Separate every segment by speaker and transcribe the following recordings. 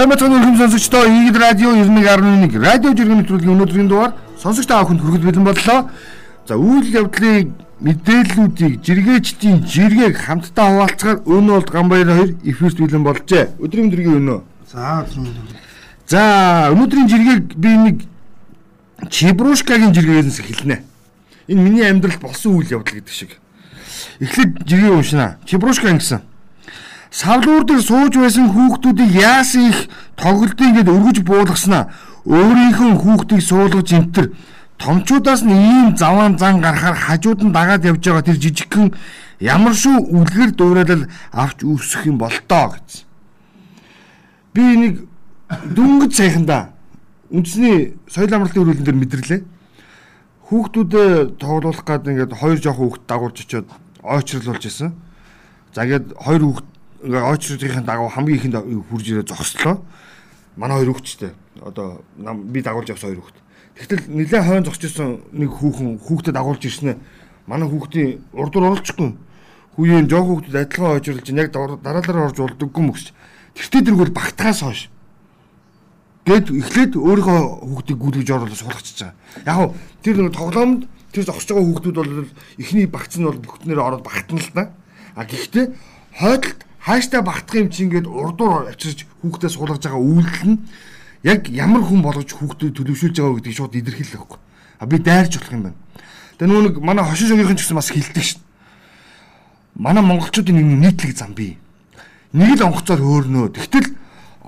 Speaker 1: Сайн бацхан өргөм сонсогчдоо Игэл радио 91.1 радио жиргэн нэвтрүүлгийн өнөөдрийн дугаар сонсогч та бүхэнд хүргэж бэлэн боллоо. За үйл явдлын мэдээллүүдийг жиргээчдийн жиргээг хамтдаа хуваалцахаар өнөө болд Гамбаяр хоёр эфирт бэлэн болжээ. Өдрийн өдрийн өнөө.
Speaker 2: За өдрийн өнөө.
Speaker 1: За өнөөдрийн жиргээг би нэг Чибрушкагийн жиргээс эхэлнэ. Энэ миний амьдралд болсон үйл явдал гэдэг шиг. Эхлээд жиргээ уншина. Чибрушка гэсэн савлуур дээр сууж байсан хүүхдүүдийг яасан их тоглолтын гээд өргөж буулгаснаа өөрийнхөө хүүхдийг суулгаж энтер томчуудаас нь ийм заваан зан гарахаар хажууд нь дагаад явж байгаа тэр жижигхэн ямар шүү үлгэр дуурайлал авч үүсэх юм бол тоо гэсэн. Би нэг дүнгэж сайханда үндэсний соёл амралтын хөрөлөн дээр мэдэрлээ. Хүүхдүүдэд тоглуулах гээд ингээд хоёр жоох хүүхд дагуулж очиод ойчрлуулж исэн. За ингээд хоёр хүүхд ингээ ойчруудын дагав хамгийн ихэнд хурж ирээ зогслоо. Манай хоёр хүүхэдтэй. Одоо би дагуулж явсан хоёр хүүхэд. Тэгтэл нэлээ хойно зогсож исэн нэг хүүхэн хүүхдэд дагуулж ирснэ. Манай хүүхдийн урдуур оролцохгүй. Хүүгийн жоох хүүхдэд адилхан ойчрлж яг дараалалаар орж болдоггүй мөкс. Тэртээ дэргүүл багтахаас хойш. Гэт эхлээд өөрийнхөө хүүхдийг гүйлгэж оруулаад суулгачихж байгаа. Яг хөө тэр нэг тоглоомд тэр зогсож байгаа хүүхдүүд бол эхний багц нь бол бүгднээр ороод багтана л да. А гэхдээ хойдолд хааштай багтах юм чи ингээд урдуур авчирч хүүхдээ суулгаж байгаа үйлдэл нь яг ямар хүн болгож хүүхдээ төлөвшүүлж байгаа гэдгийг шууд илэрхийлэх байхгүй. А би дайрч болох юм байна. Тэгээ нүүн нэг манай хошин шогийнхэн ч гэсэн бас хилдэг шин. Манай монголчуудын нэг нийтлэг зам бий. Нэг л онгоцоор хөөрнөө. Тэгтэл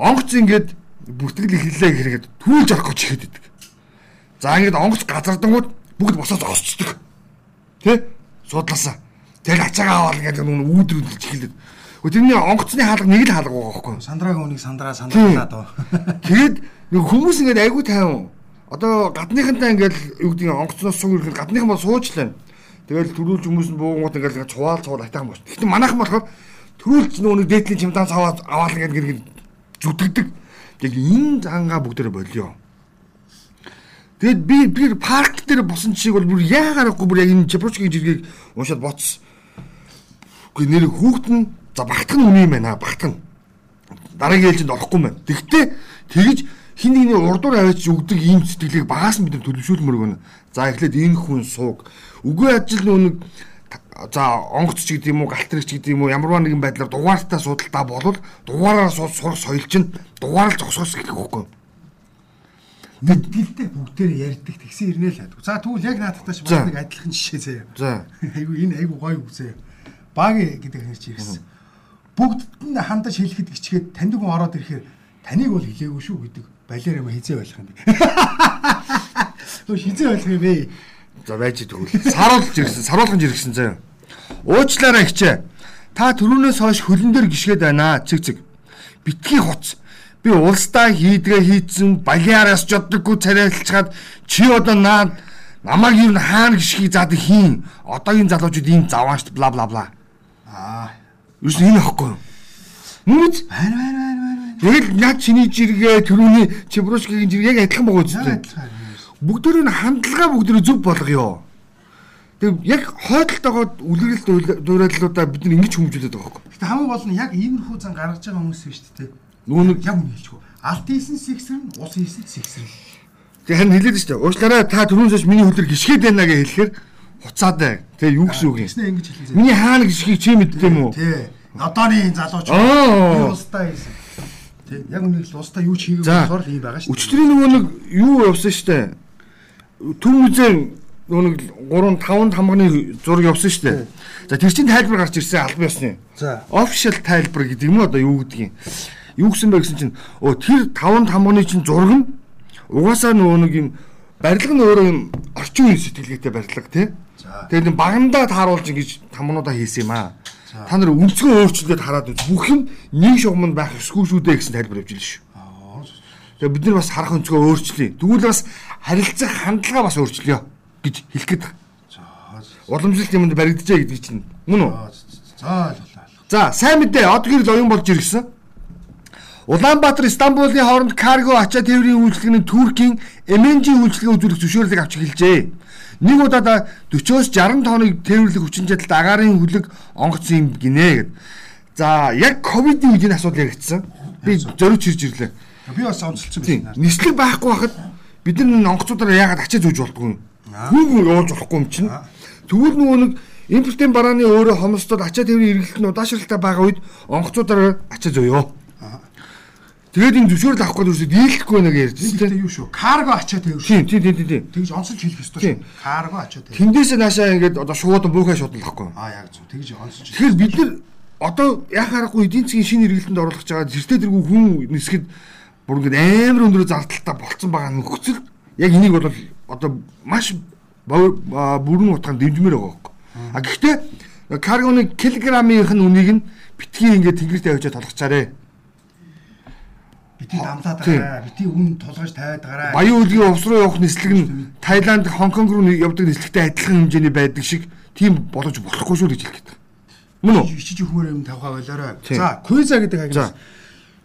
Speaker 1: онгоц ингээд бүртгэл эхэллээ гэхэд түүж орох гэж ихэд идэг. За ингээд онгоц газардангууд бүгд босоо зогсчдөг. Тэ? Судлаасаа. Тэгэл ачаагаа аваад ингээд нүүн үүдрүүлж эхэлдэг. Тэрний онгоцны хаалга нэг л хаалга байгаа байхгүй юу?
Speaker 2: Сандрааг үнийг сандраа сандраад доо.
Speaker 1: Тэгээд нэг хүмүүс ингээд айгүй тайван. Одоо гадныхантай ингээд юу гэдэг нь онгоцноос сууг ирэхэд гадныхан бол суучлаа. Тэгэл төрүүлж хүмүүс нь буугууд ингээд цуваал цувал атайхан боч. Гэхдээ манайхан болохоор төрүүлж нэг дээдлийн цаваад аваад ингээд гэр зүтгэдэг. Яг энэ зангаа бүгдээрээ болио. Тэгэд би би парк дээр босон чиг бол бүр яагаахгүй бүр яг энэ Чепрочгийн жиргийг уншаад боцсон. Гэхдээ нэр хүүхэд нь За багтах нь үний юм байна. Багтах нь. Дараагийн ээлжинд орохгүй юм байна. Тэгвэл тэгж хин нэгний урдуур аваач өгдөг ийм сэтгэлийг багаас нь бид нар төлөвшүүлмөр гэнэ. За эхлээд энэ хүн сууг. Үгүй ажил нүг за онгоц ч гэдэг юм уу галтрэгч гэдэг юм уу ямарваа нэгэн байдлаар дугаартаа судалтаа болвол дугаараа сурах соёл чинь дугаараа зогсоос гэх хөхгүй.
Speaker 2: Мэдгэлтэй бүгдээр ярьдаг тэгсэн ирнэ л. За тэгвэл яг наадахтаа ч бас нэг адилхан жишээ заяа.
Speaker 1: За.
Speaker 2: Айгу энэ айгу гоё үзээ. Баги гэдэг хэрэг ирсэн бүгдд нь хандаж хэлэхэд ичгээд танд хүн ороод ирэхээр таныг бол хилээгүй шүү гэдэг балерама хизээ байх юм би. Өө хизээ байх юм бэ.
Speaker 1: За байж тэгвэл саруулж ирсэн, саруулганд ирсэн заяа. Уучлаарай хичээ. Та түрүүнээс хойш хөлөн дээр гიშгэд байна аа. Цэг цэг. Битгий хуц. Би улсдаа хийдгээ хийцэн балиараас жоддоггүй царайлцгаад чи одоо наад намайг юу н хаана гიშгийг заадаг хийн. Одоогийн залуучууд ийм завааншд бла бла бла. Аа Юу энэ ахгүй юу? Нүд
Speaker 2: байна байна байна байна.
Speaker 1: Тэгэл яг чиний жиргээ төрөний чибрушкийн жиргээ яг адилхан байгаа үстэй. Бүгдөө нь хандлага бүгдөө зөв болгоё. Тэг яг хойдолтойгоо үлгэрэл дуурайлуудаа бид нар ингэж хүмүүжүүлээд байгаа байхгүй.
Speaker 2: Гэтэ хамгийн гол нь яг иймэрхүү зан гаргаж байгаа хүмүүс биш үү?
Speaker 1: Нүүн нэг
Speaker 2: яг үнэ хэлчихв. Алт хийсэн сэгсрэн, ус хийсэн сэгсрэн.
Speaker 1: Тэг харин хэлээд шүү дээ. Уучлаарай та түрүүнээс миний хөлөр гიშгээд байна гэж хэлэхээр хуцаад бай. Тэгээ юу гэсэн үг юм?
Speaker 2: Тэснэ ингэж хэлсэн.
Speaker 1: Миний хаана гიშгийг чи мэддэг юм уу?
Speaker 2: Тий. Одооны залууч би устаа хийсэн. Тий. Яг үнэ л устаа юу ч хийгээгүй болохоор ийм байгаа шүү.
Speaker 1: Өчтөрийн нөгөө нэг юу явсан штэ. Төв үзэн нөгөө нэг 3 5 хамганы зураг явсан штэ. За тэр чинь тайлбар гарч ирсэн албан ёсны.
Speaker 2: За.
Speaker 1: Official тайлбар гэдэг юм уу одоо юу гэдгийг. Юу гэсэн бэ гэсэн чинь өө тэр 5 хамганы чинь зураг нь угаасаа нөгөө нэг юм барилга нь өөрөө юм орчин үеийн сэтгэлгээтэй барилга тий. Тэгээд энэ багандаа тааруулж ингэж тамнуудаа хийсэн юм аа. Та нар өнцгөө өөрчлөлөд хараад үз. Бүх юм нэг шугамд байх ёсгүй шүү дээ гэсэн тайлбар явж ирсэн шүү. Тэгээд бид нар бас харах өнцгөө өөрчлөе. Тэгвэл бас харилцах хандлага бас өөрчлөё гэж хэлэх гээд байна. Уламжлалт юмд баригджээ гэдэг чинь мөн үү?
Speaker 2: За ойлголоо.
Speaker 1: За сайн мэдээ од гэрэл оюун болж ирсэн. Улаанбаатар Стамбулын хооронд карго ачаа тээврийн үйлчлэгний Туркийн MNG үйлчлэгээ үзүүлэх зөвшөөрлөг авч эхэлжээ. Нэг удаа 40-оос 60 тоног тээвэрлэх хүчин чадалд агаарын хүлэг онгоцсон юм гинэ гэд. За яг ковидын үеийн асуудал яригдсан. Би зориуч ирж ирлээ.
Speaker 2: Би бас онцлцсон
Speaker 1: Тийм.
Speaker 2: байсан.
Speaker 1: Нислэг байхгүй байхад бид нар онгоцуудаараа яагаад ачаа зүүж болдгүй юм? Хүн явуулж болохгүй юм чинь. Тэгвэл нөгөө нэг импортын барааны өөрөө хомсдод ачаа тээврийн эргэлт нь удаашралтай байгаа үед онгоцуудаараа ачаа зөөё. Тэгээд энэ зөвшөөрөл авахгүй юу дийлэхгүй нэг ярьж
Speaker 2: Тийм
Speaker 1: тийм.
Speaker 2: юу шүү. Карго ачаа тавь шүү.
Speaker 1: Тийм тийм тийм тийм.
Speaker 2: Тэгж онцолж хэлэх ёстой шүү. Карго ачаа тавь.
Speaker 1: Тэндээсээ наашаа ингээд одоо шууд буухай шудлахгүй.
Speaker 2: Аа яг зөв. Тэгж онцолж.
Speaker 1: Тэгэхээр бид нар одоо яхаа харахгүй эдийн засгийн шинэ эргэлтэнд оруулах гэж байгаа зэртэй тэргүй хүн нисгэд бүр ингээд амар өндөр зардалтай болцсон байгаа нөхцөл яг энийг бол одоо маш бүрэн утгаанд дэмжмээр байгаа байхгүй. А гэхдээ каргоны килограммынх нь үнийг нь битгий ингээд тэнгэртэй авчиад толгочаарэ.
Speaker 2: Бити дамлаад
Speaker 1: Тийм.
Speaker 2: байгаа. Бити үн тулгаж тавиад байгаа.
Speaker 1: Баян үлгийн увс руу явах нислэг нь Таиланд, Хонконг руу явдаг нислэгтэй адилхан хэмжээний байдаг шиг тийм болж болохгүй шүү гэж хэлэх гээд. Мөн үү?
Speaker 2: ичиж өгмөр юм тавхаа болоорой. За, куйза гэдэг агнаас.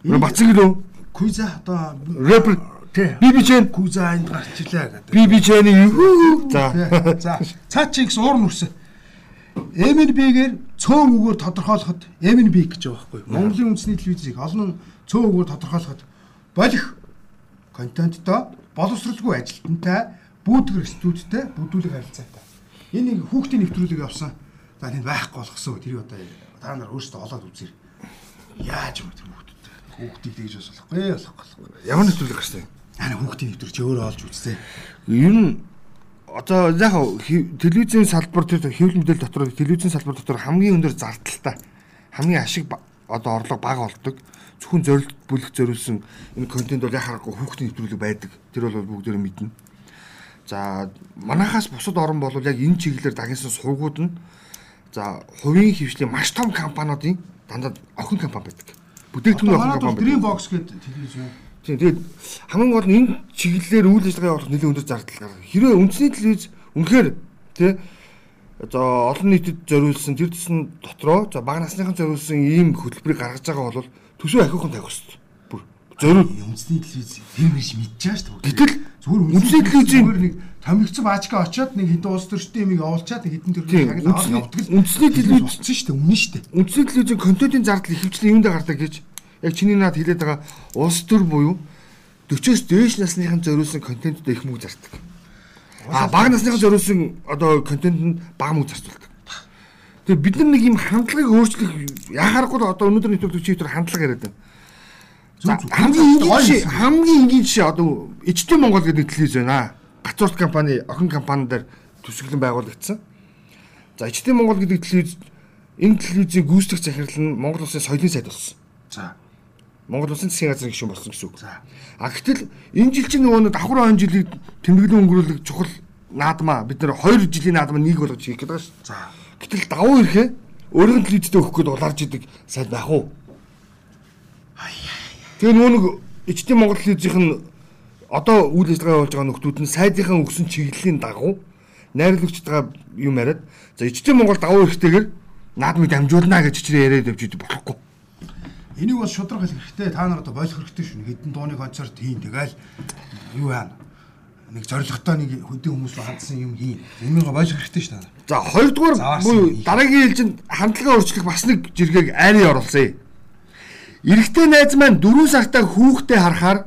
Speaker 1: Бацэг лөө
Speaker 2: Куйза одоо
Speaker 1: рэпер би би чин
Speaker 2: Куйза энд гарч ирлээ гэдэг.
Speaker 1: би би чэний юу за
Speaker 2: За, цаа чи их уур нүрсэн. MNB-гээр цөөн үгээр тодорхойлоход MNB гэж байгаа байхгүй? Монголын үндэсний телевизийг олон үгээр тодорхойлоход болох контенттой боловсралгүй ажилтнтай бүүдгэр студидтэй бүдүүлэг харилцаатай. Энэ нэг хүүхдийн нэвтрүүлэг явсан. За тэнд байхгүй болгосон. Тэр одоо та нар өөрсдөө олоод үзээрэй. Яаж юм тэр хүүхдүүдтэй. Хүүхдийг тэгж бас болохгүй болохгүй.
Speaker 1: ямар нэвтрүүлэг гарсан юм
Speaker 2: Аа хүүхдийн нэвтрүүлэг чи өөрөө олж үзтээ.
Speaker 1: ер нь одоо яг телевизийн салбар тэр хэвлэл мэдээлэл дотор телевизийн салбар дотор хамгийн өндөр зардалтай хамгийн ашиг одоо орлого бага болдог зөвхөн зорилт бүлэг зориулсан энэ контент бол яхаарахгүй хүүхдийн нэвтрүүлэг байдаг тэр бол бүгдээр мэднэ за манахаас бусад орн бол яг энэ чиглэлээр дагнасан сувгууд нь за хувийн хвшлийн маш том компаниудын дандаа охин компани байдаг бүтээгдэхүүн охин компани
Speaker 2: Dream Box гэдэг телевиз юу?
Speaker 1: Тийм тэгээд хамгийн гол нь энэ чиглэлээр үйл ажиллагаа явуулах нэлээд өндөр зардал гаргав. Хэрвээ үндэсний телевиз үнэхээр тий за олон нийтэд зориулсан тэр тусан дотроо за бага насныхан зориулсан ийм хөтөлбөрийг гаргаж байгаа бол төсөө ахиухан тавих хэрэгтэй. Бүр зориул.
Speaker 2: Үндэсний телевиз тэр биш мэдчихэж шүү дээ.
Speaker 1: Гэтэл
Speaker 2: зүгээр
Speaker 1: үндэсний телевизийн
Speaker 2: зүгээр нэг томигцсан баачка очоод нэг хэдэн улс төрчтэй юмыг явуулчаад хэдэн төрлийн яг л аваад
Speaker 1: үндэсний-
Speaker 2: явдаг
Speaker 1: үндэсний телевиз-
Speaker 2: болсон шүү дээ. Үнэн шүү дээ.
Speaker 1: үндэсний телевизийн контентын зардал ихэвчлэн юунд гардаг гэж яг чиний наад хэлээд байгаа улс төр буюу 40-оос дээш насныхан зориулсан контентод их мөнгө зардаг. А бага насныхан зориулсан одоо контент нь бага мөнгө зарцуулдаг. Тэгээ бид нар нэг юм хандлагыг өөрчлөх яхаарахгүй одоо өнөөдөр нэвтрүүлэг чигээр хандлага яриад байна. Хамгийн энгийн жишээ хамгийн энгийн жишээ одоо Эчтэн Монгол гэдэг телевиз байна. Гацуурт компани охин компанидаар төсөглөн байгуулагдсан. За Эчтэн Монгол гэдэг телевиз энэ телевизийн гүйцэтгэх захирал нь Монгол улсын соёлын сайд болсон.
Speaker 2: За.
Speaker 1: Монгол улсын засгийн газрын гишүүн болсон гэсэн үг.
Speaker 2: За.
Speaker 1: А гэтэл энэ жил чинь нөгөө давхар он жилийг тэмдэглэн өнгөрүүлэх чухал наадмаа бид нэр 2 жилийн наадмаа нэг болгож хийх гэдэг шүү.
Speaker 2: За.
Speaker 1: Гэтэл давуу ирэхээ өөрийн телевизтэй өгөх гээд улаарж идэг сайд байх уу? Тэгээ нөгөө нэг ичтийн Монгол телевизийнх нь одоо үйл ажиллагаа явуулж байгаа нөхдүүд нь сайдынхаа өгсөн чиглэлийн дагуу найруулагчдаа юм яриад за ичтийн Монгол давуу ирэхтэйгээр наадмыг дамжуулна гэж чичрээ яриад явж идэг болохгүй.
Speaker 2: Энийг бас шудраг хэлэх хэрэгтэй. Та нар одоо болох хэрэгтэй шүү. Хэдэн дууны концерт хийн тэгэл юу яана. Нэг зоригтой нэг хөдөө хүмүүс хандсан юм хийн. Энийг болж хэрэгтэй шүү та.
Speaker 1: За хоёрдугаар буюу дараагийн ээлжинд хандлага өөрчлөх бас нэг жиргэг айрын оруулсан юм. Эрэгтэй найз маань 4 сартаа хүүхдээ харахаар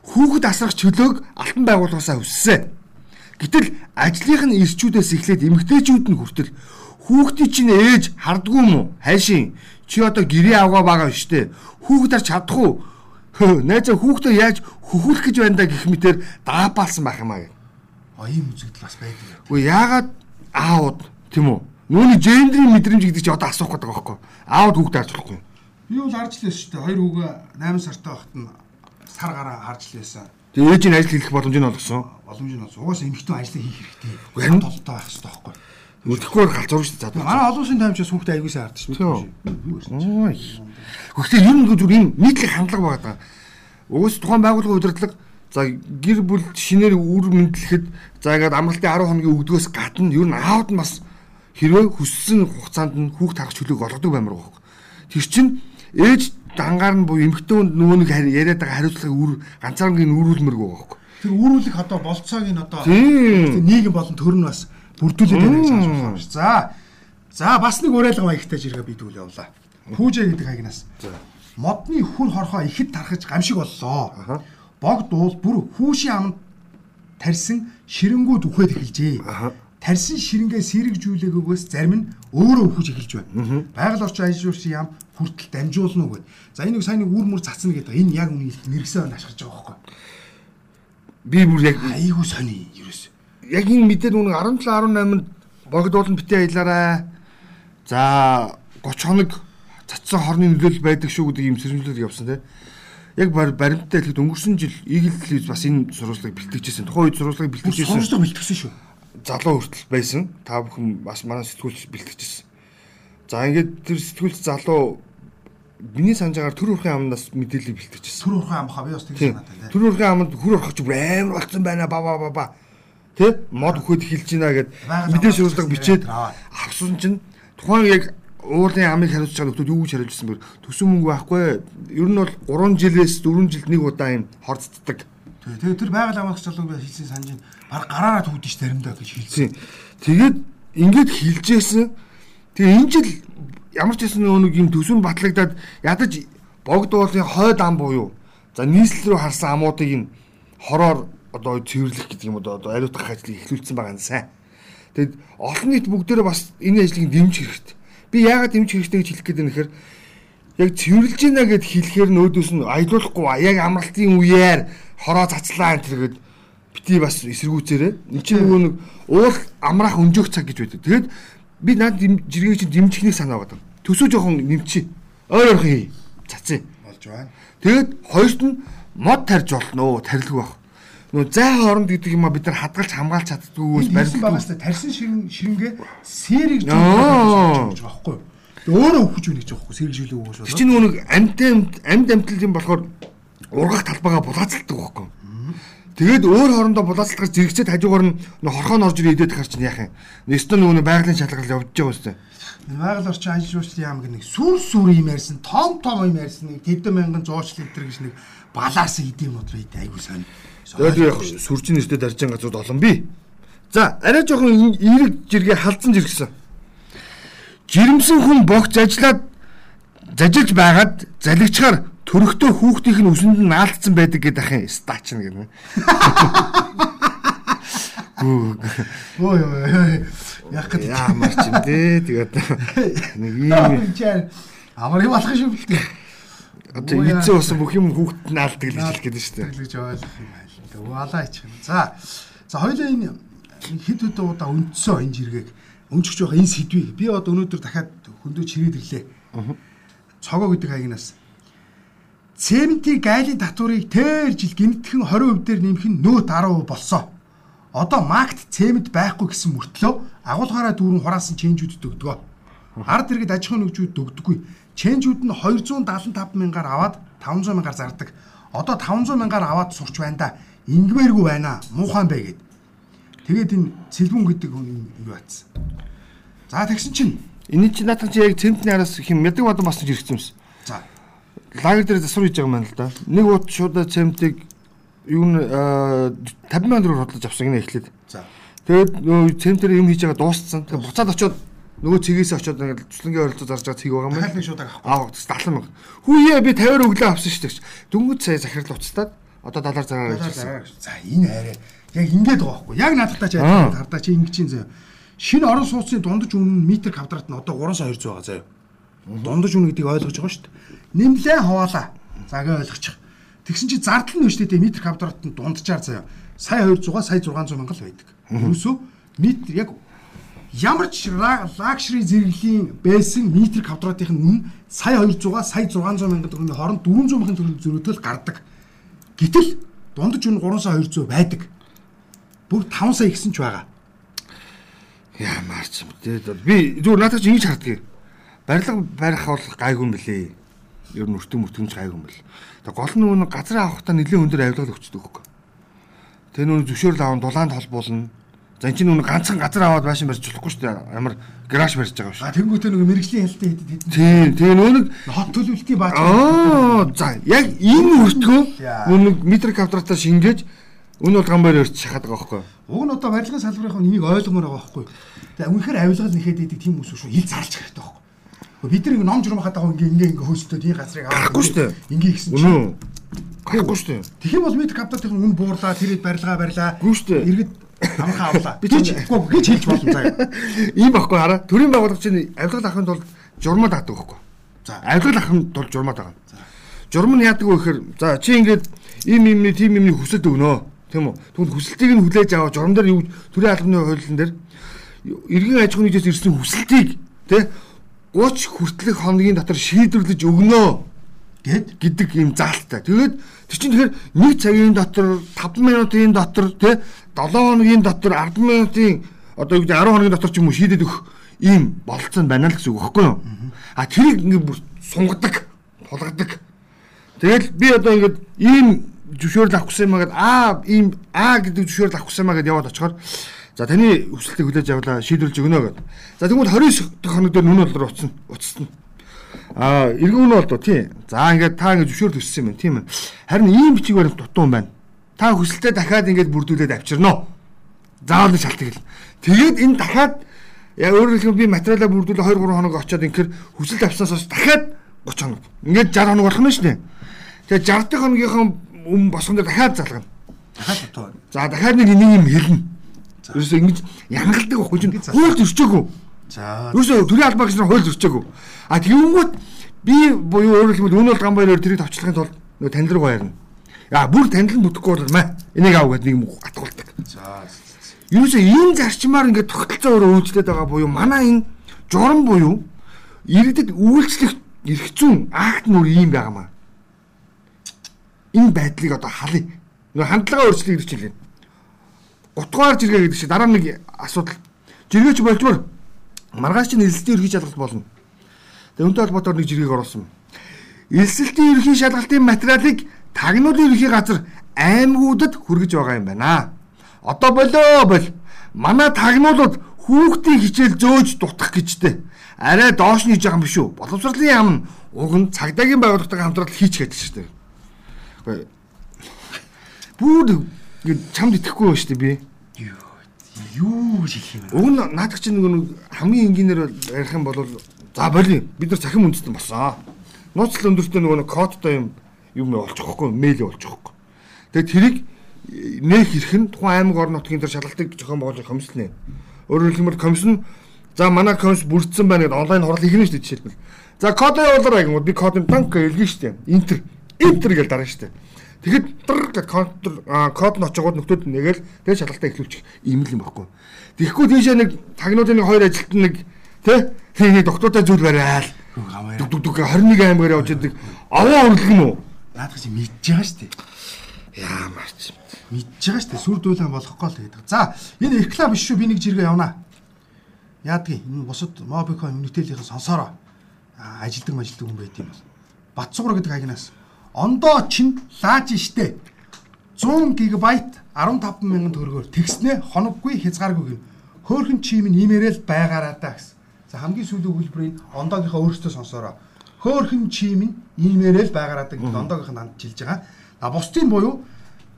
Speaker 1: хүүхэд асрах чөлөөг алтан байгууллагаасаа хүссэн. Гэтэл ажлынх нь ирчүүдээс эхлээд эмэгтэйчүүд нь хүртэл хүүхдийн чинь ээж хардггүй уу? Хайшин чи одоо гэрээ авгаа байгаа штэ. Хүүхэд харж чадах уу? Найзаа хүүхдээ яаж хөхүүлэх гэж байна да гэх мэтэр даапаалсан байх юм аа гэх.
Speaker 2: А ийм үзэгдэл бас байдаг.
Speaker 1: Уу яагаад аауд тийм үү? Нүүний гендрийн мэдрэмж гэдэг чи одоо асуух гэдэг байхгүй. Аауд хүүхдээ харж болохгүй.
Speaker 2: Би бол харж лээс шүү дээ. Хоёр хүүгээ 8 сартай байхад нь сар гараа харж лээсэн.
Speaker 1: Тэгээ ээжийн ажил хийх боломж нь олгосон.
Speaker 2: Боломж нь бас угаасаа эмхтэн ажиллаа хийх хэрэгтэй.
Speaker 1: Харин-
Speaker 2: толтой байх хэрэгтэй байхгүй.
Speaker 1: Өдөртгөр галзуур шүү дээ.
Speaker 2: Манай олон улсын таймчаас хүүхдээ аягуулсан шүү.
Speaker 1: Тийм. Гэхдээ ер нь зүгээр энэ нийтлэг хандлага байгаа даа. Угаас тухайн байгууллагын удирдлага за гэр бүл шинээр үр мэдлэхэд за ингээд амралтын 10 хоногийн өгдгөөс гадна ер нь аауд нь бас хэрвээ хүссэн хугацаанд нь хүүхд харах чөлөөг олгодог баймар байгаа. Тэр чинь ээж дангаар нь буюу эмхтэн нөгөө нэг яриад байгаа хариуцлагыг үр ганцаарнгийн үүрүүлмэрг байгаа байхгүй.
Speaker 2: Тэр үүрүүлэх одоо болцоог нь одоо нийгэм болон төр нь бас бүрдүүлээд байна асуусан юм шиг. За. За бас нэг уриалга маягтай жиргээ би дүүл явлаа. Пүүжэ гэдэг агнаас. модны хүр хорхоо ихэд тархаж гамшиг боллоо. Бог дуул бүр хүүшийн аманд тарьсан ширэнгүүд үхээд эхэлжээ.
Speaker 1: Аха.
Speaker 2: Тарьсан ширэнгээ сэрэгжүүлээгөөс зарим нь өөрөө үхэж эхэлж байна. Байгаль орчин ажилчдын яам хүртэл дамжуулна уу гэд. За энэ нэг сайн нэг үр мүр цацна гэдэг. Энэ яг үнийг нэргсээр нь ашиглаж байгаа байхгүй.
Speaker 1: Би бүр яг
Speaker 2: Айгуу сони ерөөс.
Speaker 1: Яг энэ мэдээд үнэ 17 18-нд богдуулан битээ аялаарай. За 30 хоног цацсан хорны нөлөөлөл байдаг шүү гэдэг юм сэрэмжлэл явсан те. Яг бар- баримттай хэлэхэд өнгөрсөн жил Eagle бас энэ сурвалжлагыг бэлтгэжсэн. Тухайн үед сурвалжлагыг бэлтгэжсэн.
Speaker 2: Сонсдог бэлтгэсэн шүү.
Speaker 1: залуу хүртэл байсан. Та бүхэн бас манай сэтгүүлч бэлтгэжсэн. За ингээд тэр сэтгүүлч залуу миний санаж байгаагаар төр урхын амнаас мэдээлэл бэлтгэжсэн.
Speaker 2: Түр урхан амхаа би бас тэгж
Speaker 1: Тийм.
Speaker 2: санаатай тийм.
Speaker 1: Төр урхын аманд хүр урхач бүр амар болцсон байна ба ба ба ба. Тэ мод өгөхөд эхэлж байна гэд мэдээж
Speaker 2: гэсэн
Speaker 1: бичээд авсан чинь тухайн яг уулын амыг хариуцж байгаа хүмүүс юу гэж хариулжсэн бэ? Төсөн мөнгө байхгүй. Ер нь бол 3 жилээс 4 жилд нэг удаа юм хорцддаг.
Speaker 2: Тэгээ тэр байгаль хамгаалагч залуу би хийсэн санаж байна. Баг гараараа төвдөж ш заримдаа гэж хэлсэн.
Speaker 1: Тэгээд ингээд хилжсэн. Тэгээ энэ жил ямар ч гэсэн нэг юм төсөв батлагдаад ядаж богд уулын хойд ам буюу за нийслэл рүү харсан амуудыг нь хороор одоо цэвэрлэх гэдэг юм одоо одоо ариутгах ажлыг эхлүүлсэн байгаа нь сайн. Тэгэд олон нийт бүгдээрээ бас энэ ажлыг дэмжих хэрэгтэй. Би яагаад дэмжих хэрэгтэй гэж хэлэх гээд гэхээр яг цэвэрлж гинэ гэд хэлэхээр нөөдөөс нь аялуулахгүй яг амралтын үеэр хороо цацлаа энэ тэргээд бити бас эсэргүүцээрээ эн чинь нөгөө нэг уул амраах өнжөөх цаг гэж байдаг. Тэгээд би над жиргээ чинь дэмжихнийг санаа байгаа. Төсөө жоохон нэмчи. Ойр ойрхон хий. Цацъя.
Speaker 2: болж байна.
Speaker 1: Тэгээд хоёрт нь мод тарж болно уу? Тарилгүй байх. Нөгөө зай хооронд гэдэг юм а бид нар хадгалж хамгаалж чаддгүйгээс
Speaker 2: Барилсан
Speaker 1: барилддаг.
Speaker 2: байгаас тарьсан ширэн ширэнгээ сэрэг
Speaker 1: Аа.
Speaker 2: зүйл гэж байхгүй юу? Өөрөө өгч үнийг гэж байхгүй сэрэг жилээ өгөөш
Speaker 1: Тэр чинь нөгөө нэг амьд амьд амьд амьтал юм болохоор ургах талбайгаа булаацалдаг байхгүй. Тэгээд өөр хоорондоо булаацалдахаар зэрэгцээд хажуугаар нь хорхоо орж ирээ идээд хар чинь яах юм. Нэстэ нөгөө байгалийн шалгал явж байгаа үстэй.
Speaker 2: Байгаль орчин ажил жуулчлалын яам гэх нэг сүр сүр юм ярьсан, том том юм ярьсан, нэг тэдэн мянган зуучлал энэ төр гэж нэг балаарсан идэм мод байд айгуу сайн.
Speaker 1: Тэгээд яг сүрчин нэртэй даржин газрууд олон би. За арай жоохон эерэг жиргээ халдсан жиргсэн. Жирэмсэн хүн богц ажиллаад зажилж байгаад залгичаар төрөхтөө хүүхдийнх нь үсэнд нь наалдсан байдаг гэдэг ахын стач нь гэнэ.
Speaker 2: Ой ой ой. Яг гэдэг.
Speaker 1: яамар ч юм дээ тэгээд нэг ийм
Speaker 2: Амар юм алах шүү бэлтээ.
Speaker 1: одоо эцээ усан бүх юм хүүхдэд наалдаг л гэж хэлэх гээд шүү дээ.
Speaker 2: Тэглэж ойлгох юм Тэгээ уалаа ичих юм. За. За хоёлаа энэ хэд хэдэн удаа өндсөн энэ жиргэг өнчөж байгаа энэ сэдвийг би одоо өнөөдөр дахиад хөндөө чирээд ирлээ. Цогоо гэдэг хаягнаас Цементийн гайлын татварыг тэр жил гинтгэн 20% дээр нэмэх нь нөө 10% болсон. Одоо макт цемент байхгүй гэсэн мөртлөө агуулгаараа дүүрэн хураасан ченжүүд дөгдгөө. Ард иргэд аж ахуйн нэгжүүд дөгдөггүй. Ченжүүд нь 275 мянгаар аваад 500 мянгаар зардаг. Одоо 500 мянгаар аваад сурч байна да. Ингмээргүй байна. Муухан бэ гэд. Тэгээд энэ сэлбүн гэдэг хүн юу бацсан. За тэгсэн чинь
Speaker 1: Энэ чинь наадах чи яг цементний араас хэм мядаг бадан бас ирсэн юмс.
Speaker 2: за
Speaker 1: лагер дээр засвар хийж байгаа юм байна л да. Нэг ут шуудаа цемтиг юу н 50 мянган төгрөг хотлож авсан гинэ эхлээд.
Speaker 2: за
Speaker 1: Тэгээд нөгөө цемтэр юм хийж байгаа дууссан. Тэгээд буцаад очиод нөгөө цэгээс очиод ингээд туслангийн ойролцоо зарж байгаа цэг байгаа юм
Speaker 2: дахиад
Speaker 1: байна.
Speaker 2: нэг шууд авах.
Speaker 1: Аа 70 мянга. Хүүе би 50 өглөө авсан шүү дээ. Дөнгөж сая захирал уцтаад одоо далаар зараа
Speaker 2: За,
Speaker 1: ажилласан.
Speaker 2: За энэ арай яг ингэж байгаа байхгүй. Яг наадахтаа чи
Speaker 1: Аа.
Speaker 2: хардаа чи ингэж чинь заяа. Шинэ орон сууцны дундаж үнэ нь метр квадрат нь одоо 300 200 байгаа заяа. Дундаж үнэ гэдгийг ойлгож байгаа шүү дээ. Нэмлээ хаваалаа. За гээ ойлгочих. Тэгсэн чи зардал нь өштэй метр квадрат нь дунджаар заяа. Сая 200 сая 600 мянга л байдаг. Ерөөсөө метр яг ямар ч лакшри зэрэглэлийн байсан метр квадратын үнэ сая 200 сая 600 мянган төгрөгийн хооронд 400 мянган төгрөгийн зөрүүтэй л гардаг. Гэтэл дундаж үнэ 3 сая 200 байдаг. Бүр 5 сая ихсэн ч байгаа.
Speaker 1: Яа марч юм дээ. Би зүгээр надад чи ингэж хардгийг. Барилга барих бол гайгүй юм билээ. Ер нь өртөө мөртгөнч гайгүй юм бэл. Тэгээ гол нь нөгөө газар авахтаа нэлээд өндөр авилгал өгчдөг хөөхгүй. Тэгээ нөгөө зөвшөөрөл аван дулаанд холбуулна. За энэ чинь нөгөө ганцхан газар аваад байшин барьж болохгүй шүү дээ. Ямар гараж барьж байгаа шүү.
Speaker 2: А тэнгуүтээ нэг мэрэгжлийн хэлтэй хэд хэд
Speaker 1: Тийм, тэгээ нөгөө нэг
Speaker 2: хот төлөвлөлтийн баач.
Speaker 1: Аа, за яг энэ өртгөө нөгөө нэг метр квадратаа шингээж энэ бол гамбар өрч шахаад байгаа хөөхгүй.
Speaker 2: Уг нь одоо барилгын салбарын энийг ойлгомоор байгаа байхгүй. Тэгээ үнэхээр авилгал нэхэд идэг тийм хүмүүс шүү. Ил зарлж хэрэгтэй байхгүй. Бид нар ном журм хатаа ингээ ингээ ингээ хөөстөд энэ газрыг
Speaker 1: Гарахгүй шүү дээ.
Speaker 2: Ингээ ихсэн чинь.
Speaker 1: Үнэн. Гарахгүй шүү дээ.
Speaker 2: Тэгэх юм бол бид каптатын үн буурлаа, тэрэд барилгаа барилаа.
Speaker 1: Гүү шүү дээ.
Speaker 2: Иргэд амхаа авлаа.
Speaker 1: Би ч-
Speaker 2: үгүй гэж хэлж болно заяа.
Speaker 1: Ийм байхгүй хараа. Төрийн байгууллага чинь авилгал авахын тулд журмад аадаг байхгүй.
Speaker 2: За.
Speaker 1: Авилгал авахын тулд журмад байгаа. Журам нь яадаг вэ гэхээр за чи ингээд ийм юмны тим юмны хүсэлт өгнөө. Тийм үү? Тэгвэл хүсэлтийг нь хүлээж аваа журам дээр юу төрийн албаны хуулиан дээр иргэн аж ахуйн нэгжээс ирсэн хүсэлтийг тий 30 хүртэлх хоногийн дотор шийдвэрлэж өгнөө
Speaker 2: Гэт
Speaker 1: гэдэг юм заалттай. Тэгээд тэр чинь тэгэхээр 1 цагийн дотор 5 минутын дотор тий 7 хоногийн дотор 10 минутын одоо юу гэдэг 10 хоногийн дотор ч юм уу шийдээд өгөх ийм бололцоо байна л гэсэн үг байхгүй юу? А тэрийг ингээд бүр сунгадаг, тулгадаг. Тэгэл би одоо ингээд ийм зөвшөөрөл авах гэсэн юм аа ийм аа гэдэг зөвшөөрөл авах гэсэн юм агаад яваад очихоор за таны хүсэлтийг хүлээж авлаа шийдвэрлэж өгнө гэдэг. За тэгвэл 29 дахь хоног дээр нүн бол уцсан уцсан. Аа эргүүн нь бол доо тий. За ингээд та ингээд зөвшөөрөл өссөн юм байна тийм ээ. Харин ийм бичиг баримт дутуу байна. Та хүсэлтээ дахиад ингээд бүрдүүлээд авчирноо. Заавал шалтгаал. Тэгээд энэ дахиад яа өөрөөр хэлбэл би материалаа бүрдүүлээ 2 3 хоног очиод инкэр хүсэлт авснаас хойш дахиад 30 хоног. Ингээд 60 хоног болох нь шүү дээ. Тэгээд 60 дахь хоногийнхаа өмнө босгон дээр дахиад залгана.
Speaker 2: дахиад дутуу.
Speaker 1: За дахиад нэг энийг юм хэлнэ. Ерөөсөө ингэж янгалдаг байхгүй чинь
Speaker 2: Ингээд
Speaker 1: хууль зөрчөөгүй.
Speaker 2: За
Speaker 1: Ерөөсөө төрийн албаа гэж хууль зөрчөөгүй. А тэгэнгүүт би буюу өөрөөр хэлбэл өнөө бол гамбайраар тэрийг товчлохын тулд нөгөө танил руу ярина. Яа бүр танил нь бүтэхгүй бол маа. Энийг аав гэдэг нэг юм атгуулдаг.
Speaker 2: за
Speaker 1: Ерөөсөө ийм зарчмаар ингээд тогтолцоо өөрөө үйлчлээд байгаа буюу манай энэ журам буюу иргэдэд үйлчлэх эрх зүйн акт нь өөр ийм байгаамаа. Энэ байдлыг одоо халъя. Нөгөө хандлага өөрчлөлт гэдэг чинь. Утгаар жиргээ гэдэг чинь дараа нэг асуудал. Жиргээч болчмор маргааш чинь элсэлтийн ерхий шалгалт болно. Тэгээ өнтэй холбоотойгоор нэг жиргэг оруулсан. Элсэлтийн ерхий шалгалтын материалыг тагнуулын ерхий газар аймагуудад хүргэж байгаа юм байна. Одоо болоо бол манай тагнуулууд хүүхдийн хичээл зөөж дутах гэжтэй. Арай доош нь хийж байгаа юм биш үү? Боловсролын яам нь уг нь цагдаагийн байгууллагатай хамтраад хийч гэдэг шүү дээ. Гэхдээ Бүр чамд итгэхгүй байна шүү дээ би.
Speaker 2: юу гэж хэлэх юм бэ?
Speaker 1: Уг нь наадах чинь нэг хамгийн энгийнээр ярих юм бол За болио. Бид нар цахим үндэстэн болсон. Нууцлал өндөртөө нөгөө нэг кодтой юм юм олчихгүй, мэйл олчихгүй. Тэгээд тэрийг э, нээх хэрэг нь тухайн аймаг орн нутгийн дээр шалгалтыг зохион байгуулах комиссны. Өөрөөр хэлбэл комисс нь за манай комисс бүрдсэн байна гэдэг онлайн хурал хийгнэ шүү дээ жишээлбэл. За кодоо явуулаарай гэнгүүт би кодын данк хэлгэн шүү дээ. Интер. Интер гэж дарна шүү дээ. Тэгэхэд дэр гэд контр код нь очиогод нөхдөөд нэгэл тэгээ шалгалтаа эхлүүлчих юм л юм баггүй. Тэгэхгүй тийшээ нэг тагнуудын нэг хоёр ажилтны нэг тий тэ тэгээ доктортоо зүйл.
Speaker 2: Хөө гамаа.
Speaker 1: Дүг дүг дүг 21 аймгаар явж идэг. Аваа урлагн уу?
Speaker 2: Наадах чи мэдж байгаа шүү дээ.
Speaker 1: Яамарч.
Speaker 2: Мэдж байгаа шүү дээ. Сүр дүүлэн болохгүй л гэдэг. За энэ реклам биш шүү. Би нэг жиргээ явнаа. Яадгийн энэ бусад мобикон үнэтэлийнхэн сонсороо. Ажилдаг мажилдаг хүн байт юм бол. Батсуугар гэдэг агнаас ондоо чин лааж штэ. 100 ГБ 15 мянган төгрөгөөр тэгснэ хоноггүй хязгааргүй гин. Хөөхөн чим нь имээрэл байгаараа даа гэсэн. За хамгийн сүүлийн хэлбэрийн ондоогийнхаа өөрөөсөө сонсороо. Хөөхөн чим нь имээрэл байгаараа гэдэг ондоогийнх нь ханджилж байгаа. А бусдын буюу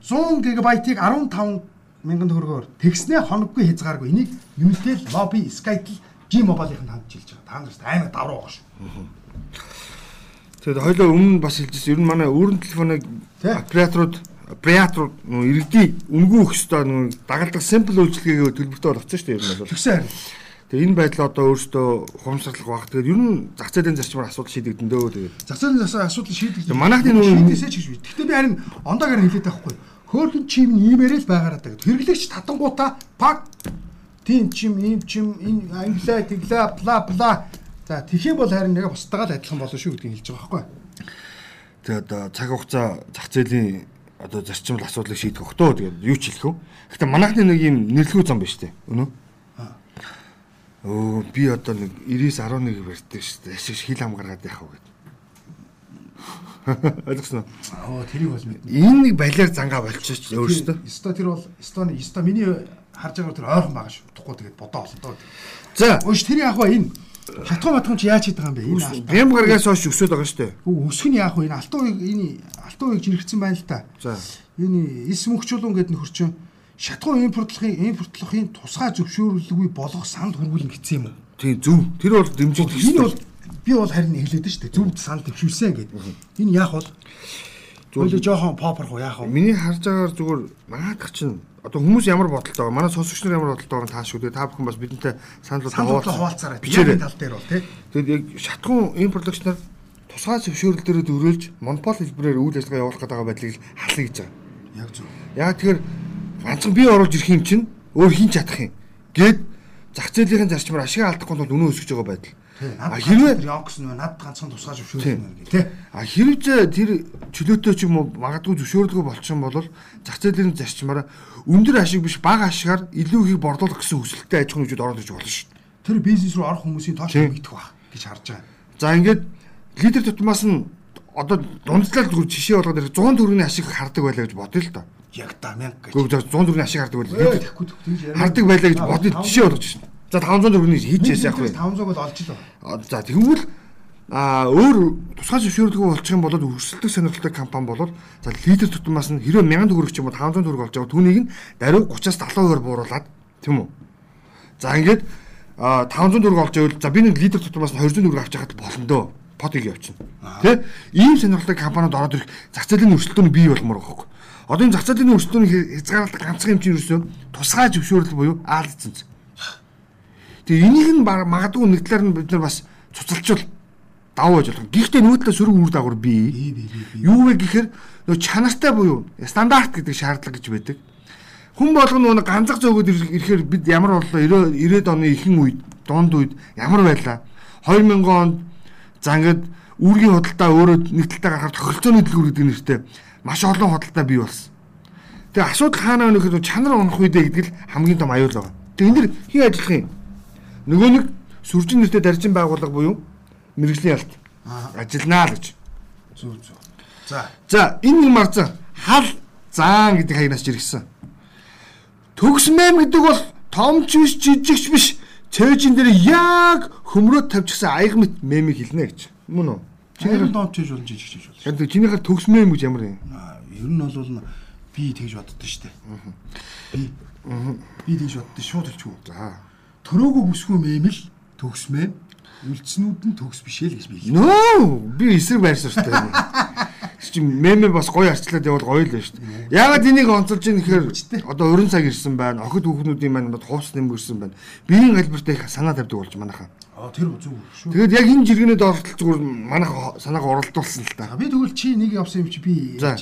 Speaker 2: 100 ГБ-ыг 15 мянган төгрөгөөр тэгснэ хоноггүй хязгааргүй. Энийг Unitel, Mobi, Skytel, G-Mobile-ийн ханджилж байгаа. Та нараас аймаг давруу байгаа шүү.
Speaker 1: Тэгээд хоёлоо өмнө бас хэлжсэн. Ер нь манай өөрийн телефоныг операторууд операторууд иргэдийн үнгүй өгөх ёстой нөгөө дагалдах simple үйлчилгээгээ төлбөртэй болгоцсон шүү дээ ер нь бол.
Speaker 2: Тэгсэн харин.
Speaker 1: Тэгээд энэ байдлаа одоо өөрөөсөө ухамсарлах баг. Тэгээд ер нь зах зээлийн зарчмаар асуудал шийдэгдэн дөө тэгээд.
Speaker 2: Зах зээлийн засаа асуудал шийдэх.
Speaker 1: Тэгээ манайхны
Speaker 2: шийдээсэй ч гэж би. Гэхдээ би харин ондоогаар хэлээд байхгүй. Хөөхөн чим нь имээрэл байгаараа гэдэг. Хэрэглэгч татангуудаа пак тийм чим, ийм чим, энэ англиа, тэглээ, бла бла. За тэгэх юм бол харин яг бусдаагаа л адилхан болно шүү гэдгийг хэлж байгаа байхгүй.
Speaker 1: Тэгээд одоо цаг хугацаа зах зээлийн одоо зарчмал асуудлыг шийдэх өгтөө тэгээд юу ч хэлэх үү. Гэхдээ манайхны нэг юм нэрлэхүү зам байна шүү дээ. Өнөө. Өө би одоо нэг 99 11 барьдаг шүү дээ. Ашиг хил ам гаргаад яхав гэд. Ойлгосноо.
Speaker 2: Оо тэрийг бол мэднэ.
Speaker 1: Энэ нэг балиар зангаа болчихооч өөрөөсөө.
Speaker 2: Өсто тэр бол өстоны өсто миний харж байгаа тэр ойрхон байгаа шүү. Утгагүй тэгээд бодоо олно доо.
Speaker 1: За,
Speaker 2: Өөш тэрийг яах вэ энэ? Шатгуу матгуун чи яаж хийдэг юм бэ? Энэ
Speaker 1: гям гаргаас хойш өсөд байгаа шүү дээ.
Speaker 2: Өсөх нь яах вэ? Энэ алтан уяг энэ алтан уяг жирэгцэн байна л та.
Speaker 1: За.
Speaker 2: Энэ эс мөхчүүлэн гэдэг нөхөрчин шатгуу импортлохын импортлохын тусгай зөвшөөрлөггүй болгох санал хөрвүүлнэ гэсэн юм уу?
Speaker 1: Тийм зөв. Тэр бол дэмжиж
Speaker 2: Энэ бол Би бол харин хэлээд шүү дээ. Зөвд санал дэвшүүлсэн гэдэг. Энэ яах бол Зөвлө жоохон попорх уу яах вэ?
Speaker 1: Миний харж байгаагаар зүгээр магаадах чинь одоо хүмүүс ямар бодолтой байгаа. Манай сонсогч нар ямар бодолтой байгаа таа шүү дээ. Та бүхэн бас бидэнтэй санал
Speaker 2: санал хуваалцаарай. Яг тал дээр бол тий.
Speaker 1: Тэгэд яг шатхун энэ продакшнаар тусгай зөвшөөрөл дээрээ дөрөөлж монопол хэлбэрээр үйл ажиллагаа явуулах гэдэг байдлыг халах гэж байгаа.
Speaker 2: Яг зөв.
Speaker 1: Яг тэгэхээр ганцхан би оруулж ирэх юм чинь өөр хин чадах юм. Гэт зах зээлийн зарчмаар ашиг алдахгүй тул өнөө өсгөж байгаа байдал.
Speaker 2: А хэрвээ Йокс нөө над ганцхан тусгай зөвшөөрсөн гэх тий.
Speaker 1: А хэрвээ тэр чөлөөтэй ч юм уу магадгүй зөвшөөрөлгүй болчихсон бол зах зээлийн зарчмаараа өндөр ашиг биш бага ашигаар илүү их борлуулах гэсэн хүсэлттэй аж ахуйн хүчүүд ороод ирж болно шүү дээ.
Speaker 2: Тэр бизнес руу орох хүмүүсийн тооч нэмэгдэх баг гэж харж байгаа.
Speaker 1: За ингээд лидер тутмаас нь одоо дундчлал зүгээр жишээ болгоод 100 төгрөгийн ашиг хардаг байлаа гэж бодъё л доо.
Speaker 2: Яг да 1000 гэж.
Speaker 1: Гэхдээ 100 төгрөгийн ашиг хардаг байлаа. Хардаг байлаа гэж бодъё жишээ болгож шин. За 500 төгрөгийн хийчихээс яах вэ?
Speaker 2: 500-ыг бол олж л байна.
Speaker 1: За тэгвэл а өөр тусгай зөвшөөрөлгүй болчих юм бол өрсөлдөх сонирхолтой компани бол за лидер тутмаас нь хэрэв 1000 төгрөг ч юм уу 500 төгрөг олж байгаа түүнийг нь даруй 30-аас 70% бууруулад тийм үү за ингээд 500 төгрөг олж байвал за би нэг лидер тутмаас нь 200 төгрөг авч яхад болно дөө потыг явчихна тий ийм сонирхолтой компаниуд ороод ирэх зах зээлийн өрсөлдөөн бий болмоор байгаа хөөе одоо энэ зах зээлийн өрсөлдөөн хязгаарлалт ганцхан юм чинь ерөөсөө тусгай зөвшөөрөл буюу аалцсан Тэгээ энийг нь магадгүй нэг талаар нь бид нар бас цуцалжуул давуу байж болох. Гэхдээ нүүдлээ сөрөг үр дагавар бий. Юу вэ гэхээр нөө чанартай буюу стандарт гэдэг шаардлага гэж байдаг. Хүн болгоно нэг ганцах зөөгөд ирэхээр бид ямар боллоо 90 90-ад оны ихэнх үед донд үед ямар байлаа. 2000 онд за ингээд үүргийн худалдаа өөрөө нэг талтай гарахаар тохиролцооны дэлгүүр гэдэг нэртэй маш олон худалдаа бий болсон. Тэгээ асуудал хаана вэ гэхээр чанар унах үедээ гэдэг л хамгийн том аюул байгаа. Тэгээ энэ дэр хий ажиллах юм Нөгөө нэг сүржин нэртэй даржин байгууллага буюу мэрэгжлийн ялт ажилланаа л гэж.
Speaker 2: Зүг зүг. За.
Speaker 1: За энэ нэг марзан хал заан гэдэг хаягнаас жиргсэн. Төгс мэм гэдэг бол томч биш жижигч биш. Цээжин дээр яг хөмрөө тавьчихсан аяг мэт мемийг хэлнэ гэж. Мөн үү?
Speaker 2: Чиний доод чиж болон жижигч гэж
Speaker 1: болно. Тэгээд чинийхэр төгс мэм гэж ямар юм?
Speaker 2: Ер нь бол би тэгж боддоо штэ. Би би тэгж боддоо шууд хэлчихв.
Speaker 1: За
Speaker 2: төрөөгөө бүсгүй мэмэл төгсмээ үлдснүүд нь төгс бишээ л гэж би хэлээ.
Speaker 1: Нөө би эсрэг дээ. Чи мемэ бас гоё арчлаад явал гоё л байна шүү дээ. Яагаад энийг онцолж ийн гэхээр одоо 20 цаг ирсэн байна. Охид хүүхнүүдийн маань бод хувцс нэмгэрсэн байна. Биеийн альбартай их санаа тавьдаг болж манайхаа.
Speaker 2: Аа тэр зүг шүү.
Speaker 1: Тэгээд яг энэ жиргэнэд оролтол зүгээр манайх санааг оролдуулсан л та.
Speaker 2: Би тэгвэл чи нэг явсан юм чи би за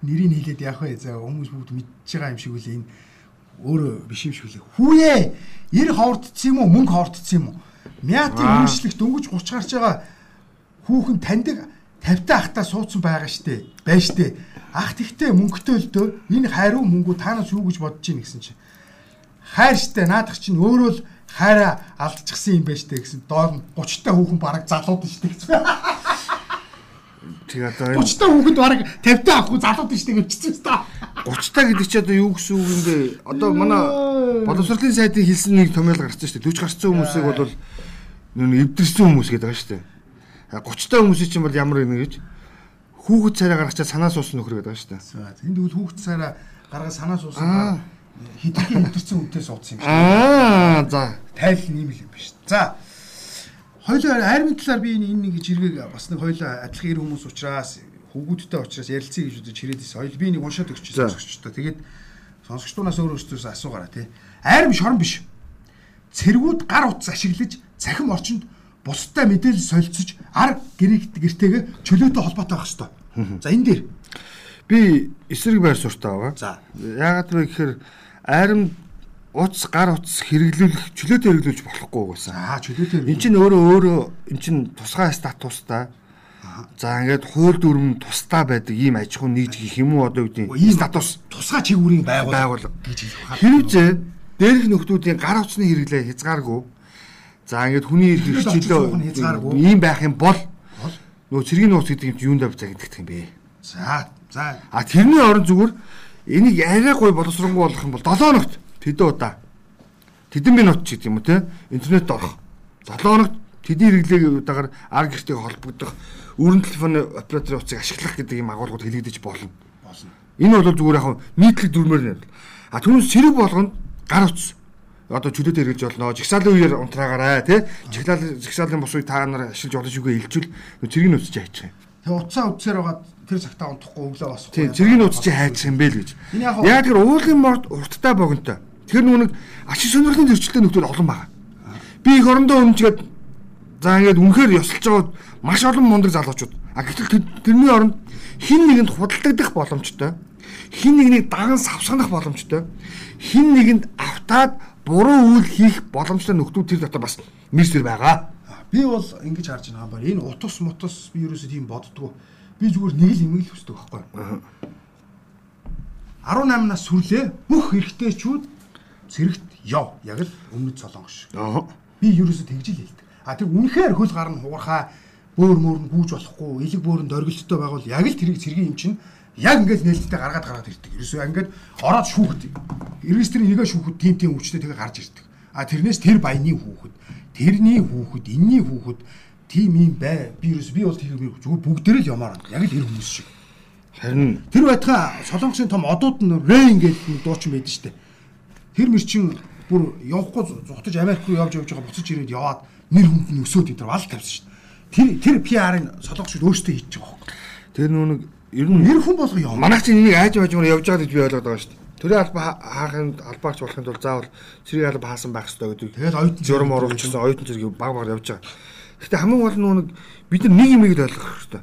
Speaker 2: нэрийг хэлээд явах вэ? За хүмүүс бүгд мэдчихэж байгаа юм шиг үл энэ өөрөө биш юм шиг үлээ. Хүүе 90 ховордсон юм уу мөнгө ховордсон юм уу? Мяатын үнэмшлэх дөнгөж 30 гарч байгаа хүүхэн таньдаг 50 та ахтаа суудсан байгаа штэ. Бай штэ. Ах тэгтээ мөнгөтэй л дөө энэ хайруу мөнгө таанаас юу гэж бодож ийн гэсэн чинь. Хайр штэ наадах чинь өөрөө л хайраа алдчихсан юм байна штэ гэсэн. Доор нь 30 та хүүхэн бараг залууд штэ гэсэн. Тэг одоо 30 та хүүхэд бараг 50 та ахгүй залууд штэ гэвчихсэн штэ.
Speaker 1: 30 та гэдэг чи одоо юу гэсэн үг юм бэ? Одоо манай боловсролын сайдын хэлсэн нэг томьёол гарсан шүү дээ. 40 гарсан хүмүүсийг бол нэг эвдэрсэн хүмүүс гэдэг байгаа шүү дээ. 30 та хүмүүсийн чинь бол ямар юм гэж хүүхэд царай гаргачаа санаа суусан нөхөр гэдэг байгаа шүү дээ.
Speaker 2: Энд тэгвэл хүүхэд царай гаргаа санаа суусан хэдхэн эвдэрсэн үнтэй суудсан юм
Speaker 1: шүү дээ. Аа за
Speaker 2: тайл нэм л юм биш. За хоёлоо армийн талаар би энэ нэг жиргэг бас нэг хоёлоо адилхан ир хүмүүс учраас хүүгүүдтэй учраас ярилцъя гэж үзэж хэрээдээс хоёул би нэг уншаад өгч сонсогчтой. Тэгээд сонсогчдоонаас өөр өөрсдөөс асуугаараа тий. Айрам шорон биш. Цэргүүд гар утас ашиглаж цахим орчинд бусдаа мэдээлэл солилцож ар гэрэг гэртэйгээ чөлөөтэй холбоотой байх хэвээр. За энэ дээр
Speaker 1: би эсрэг байр суртаа байгаа.
Speaker 2: За.
Speaker 1: Яагаад вэ гэхээр айрам утас гар утас хэрэглүүлэх чөлөөтэй хэрэглүүлж болохгүй байсан.
Speaker 2: Аа чөлөөтэй.
Speaker 1: Энд чинь өөрөө өөрөө эн чинь тусгай статустай. За ингээд хууль дүрм тусдаа байдаг ийм аж ахуй нэгж гэх юм уу одоо үүдийн
Speaker 2: статус тусгай чигүүрийн
Speaker 1: байгууллага гэж хэлэх. Хэрвээ дээрх нөхдүүдийн гар утасны хэрэглээ хязгааргүй. За ингээд хүний эрх хичээлөө ийм байх юм бол нөгөө цэргийн нууц гэдэг юм юунд авч загиддаг юм бэ?
Speaker 2: За за.
Speaker 1: А тэрний орон зүгээр энийг арай гой боловсронгуй болох юм бол 7 хоногт тэдэн удаа тэдэн минут ч гэдэг юм уу те интернет орох 7 хоногт тэдний хэрэглээг удагаар ар гэртэйг холбогдох өрн телефоны операторын утсыг ашиглах гэдэг юм агуулгууд хэлэгдэж болно.
Speaker 2: Болно.
Speaker 1: Энэ бол зүгээр яг нийтлэг дүрмээр нэр. А түүнээс цэрэг болгонд гар утас одоо чөлөөтэй хэрэгж болно. Жигсаалын үеэр унтраагаарай тий. Жигсаал жигсаалын бус үе та нар ашиглаж болно шүүгээ илжүүл цэргийн нууц чи хайчих юм.
Speaker 2: Тэгээ утсаа үдсээр байгаа тэр цагтаа унтахгүй өглөө бас.
Speaker 1: Тий цэргийн нууц чи хайчих юм бэ л гэж.
Speaker 2: Яг
Speaker 1: тэр уулын морд урттай богинтой. Тэр нүг ашиг сонирхлын зөрчилтэй нөхдөд олон байгаа. Би их орондоо өмчгээд за ингээд үнэхээр ёсолж байгаа маш олон мундаг залуучууд. А гэтэл тэр- тэрний оронд хин нэгэнд худалдагдах боломжтой. Хин нэгнийг даган савсгах боломжтой. Хин нэгэнд автаад буруу үйл хийх боломжтой нөхдүүд тэр дотор бас мэрсэр байгаа.
Speaker 2: Би бол ингэж харж байгаа юм байна. Энэ утас мутас би ерөөсөө тийм боддгоо. Би зүгээр нэг л имэйл хүсдэг байхгүй. 18 нас сүрлээ бүх эрэгтэйчүүд цэрэгт яв. Яг л өмнөд солонгош.
Speaker 1: Аа.
Speaker 2: Би ерөөсөө тэгж л хэлдэг. А тэр үнэхээр хөл гар нь хугархаа бөөр мөр нь гүүж болохгүй, элэг бөөрөнд оргилттой байгуул яг л тэрийг цэргийн юм чинь яг ингээд нээлттэй гаргаад гаргаад ирдэг. Ерөөсөө ингээд ороод шүүхд. Эргэстрийн нэгэ шүүхд тим тим өвчтэй тэгээ гарч ирдэг. А тэрнээс тэр баяны хүүхэд, тэрний хүүхэд, энэний хүүхэд тим юм бай. Би ерөөсөө би бол тэр зүгээр бүгдээрээ л ямаар. Яг л эр хүмүүс шиг.
Speaker 1: Харин
Speaker 2: Тэр байтхан солонгосын том одууд нь гэдэг нэг дуучин байдаг штэ. Тэр мөр чин бүр явахгүй зутаж Америк руу явж явж байгаа буцаж ирээд яваад нэр хүнд нь өсөөд энэ вал тавьсан штэ. Тэр тэр PR-ыг солонгочууд өөрсдөө хийж байгаа хөөе.
Speaker 1: тэр нүг ер нь
Speaker 2: Нэр хүн болго яваа.
Speaker 1: Манайх чинь энийг айж байж мөр явж байгаа гэж би ойлгоод байгаа шүү дээ. Төрийн алба хаахын албаагч болохын тулд заавал цэргийн алба хаасан байх хэрэгтэй гэдэг.
Speaker 2: Тэгээд оюутан
Speaker 1: журам оруулчихсан оюутан зэрэг баг баг явж байгаа. Гэхдээ хамгийн гол нь нэг бид нар нэг юмыг л ойлгох хэрэгтэй.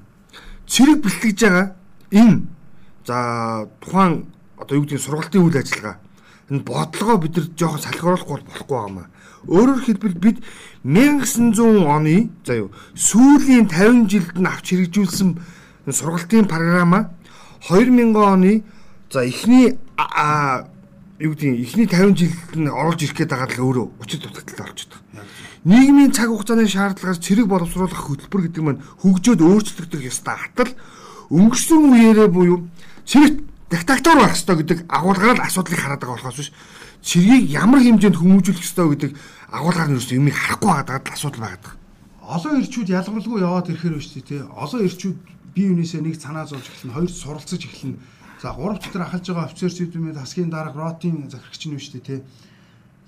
Speaker 1: Цэрэг бэлтгэж байгаа энэ за тухайн одоо юу гэдэг нь сургалтын үйл ажиллагаа энэ бодлогоо бид нар жоохон салхируулахгүй бол болохгүй байгаамаа. Өөрөөр хэлбэл бид 1900 оны за юу сүүлийн 50 жилд нь авч хэрэгжүүлсэн сургалтын программа 2000 оны за эхний юу гэдэг эхний 50 жилд нь оруулж ирэх гээд байгаа л өөрөө учир дутагдaltaй болж байгаа. Нийгмийн цаг хугацааны шаардлагаар цэрэг боловсруулах хөтөлбөр гэдэг нь хөгжөөд өөрчлөгдөх ёстой хатал өнгөрсөн үеэрээ буюу цэрэг диктатор байх ёстой гэдэг агуулгаар л асуудлыг хараад байгаа болохоос биш цэргийг ямар хэмжээнд хүмүүжүүлэх ёстой гэдэг агуулгаар нь юмыг харахгүй байгаа л асуудал байгаа.
Speaker 2: олон ирчүүд ялгарлгүй яваад ирэхээр биш тий. Олон ирчүүд бие биенээсээ нэг санаа зовж эхэлнэ, хоёр суралцаж эхэлнэ. За гурав дотор ахалж байгаа офицерчүүдийн хасгийн дарга ротын захирагч нь биш тий.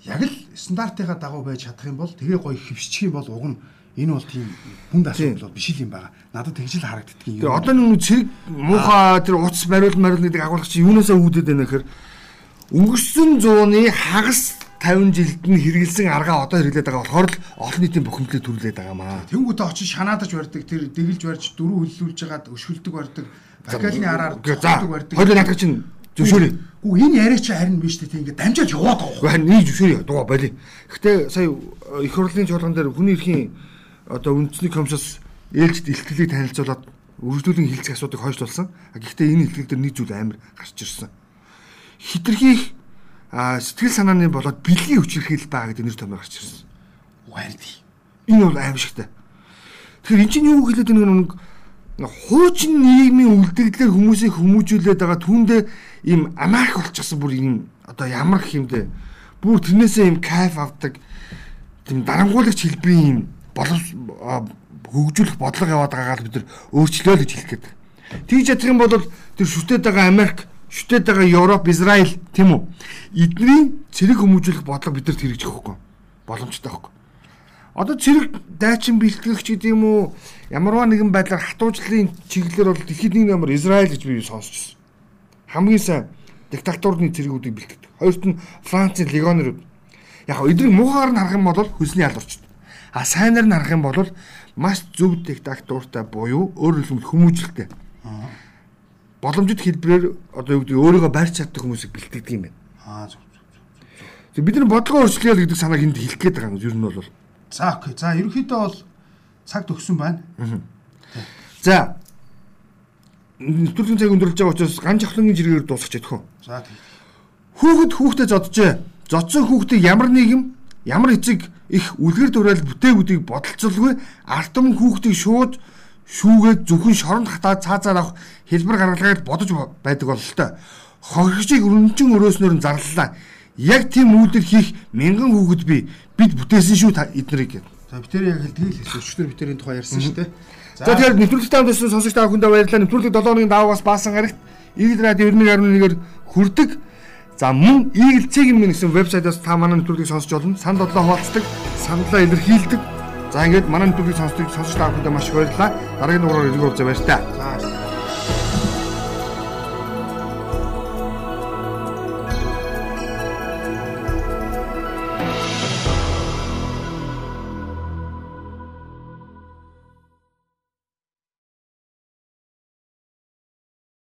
Speaker 2: Яг л стандартынхаа дагуу байж чадах юм бол тэгээ гоё хөвсчих юм бол уг нь энэ бол тийм хүнд асуудал бол биш л юм байгаа. Надад тэгж л харагддаг юм.
Speaker 1: Тэгээ одоо нэг цэрэг муухай тэр утас бариул мариул гэдэг агуулгач юунаас үүдээд байна гэхээр өнгөрсөн зууны хагас 50 жилд нь хэрэгэлсэн аргаа одоо хэрэглээд байгаа болохоор л олон нийтийн бухимдлыг төрүүлээд байгаа маа.
Speaker 2: Тэнгүүтээ очиж шанаадаж барьдаг тэр дэгэлж барьж дөрөв хөллүүлж хагаад өшгөлдөг барьдаг. Бакалины араар цогцолдог барьдаг.
Speaker 1: хоёул надад чинь зөвшөөрье.
Speaker 2: Гүү энэ яриа чи харин биш үү? Ингээ дамжаад яваад байгаа.
Speaker 1: Харин нэг зөвшөөрье. Дуга боли. Гэхдээ сая их хурлын чуулган дээр хүний эрхийн одоо үндэсний комиссоос ээлжид илтгэлийг танилцуулаад үргэлжлүүлэн хилцэх асуудыг хойшлуулсан. Гэхдээ энэ илтгэл дээр нэг зүйл амар гарч ирсэн. Хитрхийх сэтгэл санааны болоод бэлгийн хүчирхийлэл байгаа гэдэг нэр томьёо гарч ирсэн.
Speaker 2: Уайлди.
Speaker 1: Энэ бол аимшигтай. Тэгэхээр эн чинь юу хэлээд байгаа нэг нэг хуучин нийгмийн үлдэгдлэр хүмүүсийг хүмүүжүүлээд байгаа түүндээ ийм анарх болчихсон бүр ийм одоо ямар гэх юм бэ? Бүр тэрнээсээ ийм кайф авдаг тийм дарангуулагч хэлбэрийн ийм болов а, хөгжүүлэх бодлого яваад байгаагаар бид нар өөрчлөө л гэж хэлэх гээд. Тэгж ядах юм бол тэр шүтээд байгаа Америк, шүтээд байгаа Европ, Израиль тийм үү? Эдний цэрэг хүмүүжүүлэх бодлого бидэрт хэрэгжих хөхгүй. Боломжтой хөхгүй. Одоо цэрэг дайчин бэлтгэгч гэдэг юм уу ямарваа нэгэн байдлаар хатуужлын чиглэлээр бол дэлхийд нэг номер Израиль гэж би сонсчихсон. Хамгийн сайн диктатурны цэргүүдийг бэлтгэдэг. Хоёрт нь Францын легионерууд. Яг эдгээр муухайгаар нь харах юм бол хөлсний алуурчд. А сайнаар нь харах юм бол маш зөв диктатуртай буюу өөрөөр хэлбэл хүмүүжлэлтэй. Боломжит хэлбэрээр одоо юу гэдэг өөрийгөө барьж чаддаг хүмүүсийг бэлтгэдэг юм байна.
Speaker 2: Аа зөв. зөв.
Speaker 1: Тэгээ бид нар бодлогоо өөрчлөе гэдэг санааг энд хэлэх гээд байгаа юм. Ер нь бол
Speaker 2: За окей. За ерөнхийдөө бол цаг төгсөн байна.
Speaker 1: За нэвтрүүлгийн цаг өндөрлөж байгаа учраас ган жахлангийн жиргээр дуусгах чадах уу?
Speaker 2: За тийм.
Speaker 1: Хүүхэд хүүхдээ зоджээ. Зодсон хүүхдийг ямар нийгэм, ямар эцэг их үлгэр дурайл бүтээгүүдийг бодолцолгүй алтан хүүхдийг шууд шүүгээд зөвхөн шоронд хатаад цаазаар авах хэлбэр гаргалгаад бодож байдаг бололтой. Хохирчийг өрнөчин өрөөснөр нь зарлалаа. Яг тийм үйлдэл хийх мянган хүүхэд би бид бүтээсэн шүү эднэрийг.
Speaker 2: За битэр яг л тэгэл хэлсэн. Өчтөр битэрийн тухай ярьсан шүү дээ.
Speaker 1: За тэгэхээр нэвтрүүлэгт танд төсөн сонсогч та бүхэндээ баярлалаа. Нэвтрүүлэг 7 өдрийн даваагаас баасан гарагт Игэл радио 91.1-ээр хүрдэг. За мөн Eagle Cegin мэн гэсэн вебсайтаас та манай нэвтрүүлгийг сонсч болно. Санд бодлоо хуваалцдаг, сандлаа илэрхийлдэг. За ингээд манай нэвтрүүлгийг сонсдог сонсогч та бүхэндээ маш их баярлалаа. Дараагийн дугаараар иргэн уулзаа баяр та.
Speaker 2: За